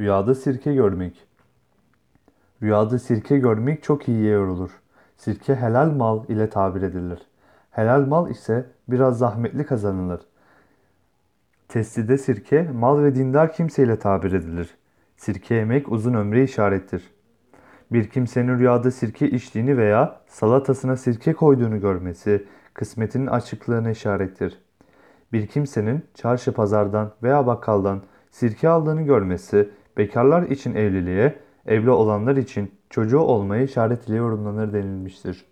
Rüyada sirke görmek. Rüyada sirke görmek çok iyiye yorulur. Sirke helal mal ile tabir edilir. Helal mal ise biraz zahmetli kazanılır. Testide sirke mal ve dindar kimseyle tabir edilir. Sirke yemek uzun ömre işarettir. Bir kimsenin rüyada sirke içtiğini veya salatasına sirke koyduğunu görmesi kısmetinin açıklığına işarettir. Bir kimsenin çarşı pazardan veya bakkaldan sirke aldığını görmesi bekarlar için evliliğe, evli olanlar için çocuğu olmaya işaret ile yorumlanır denilmiştir.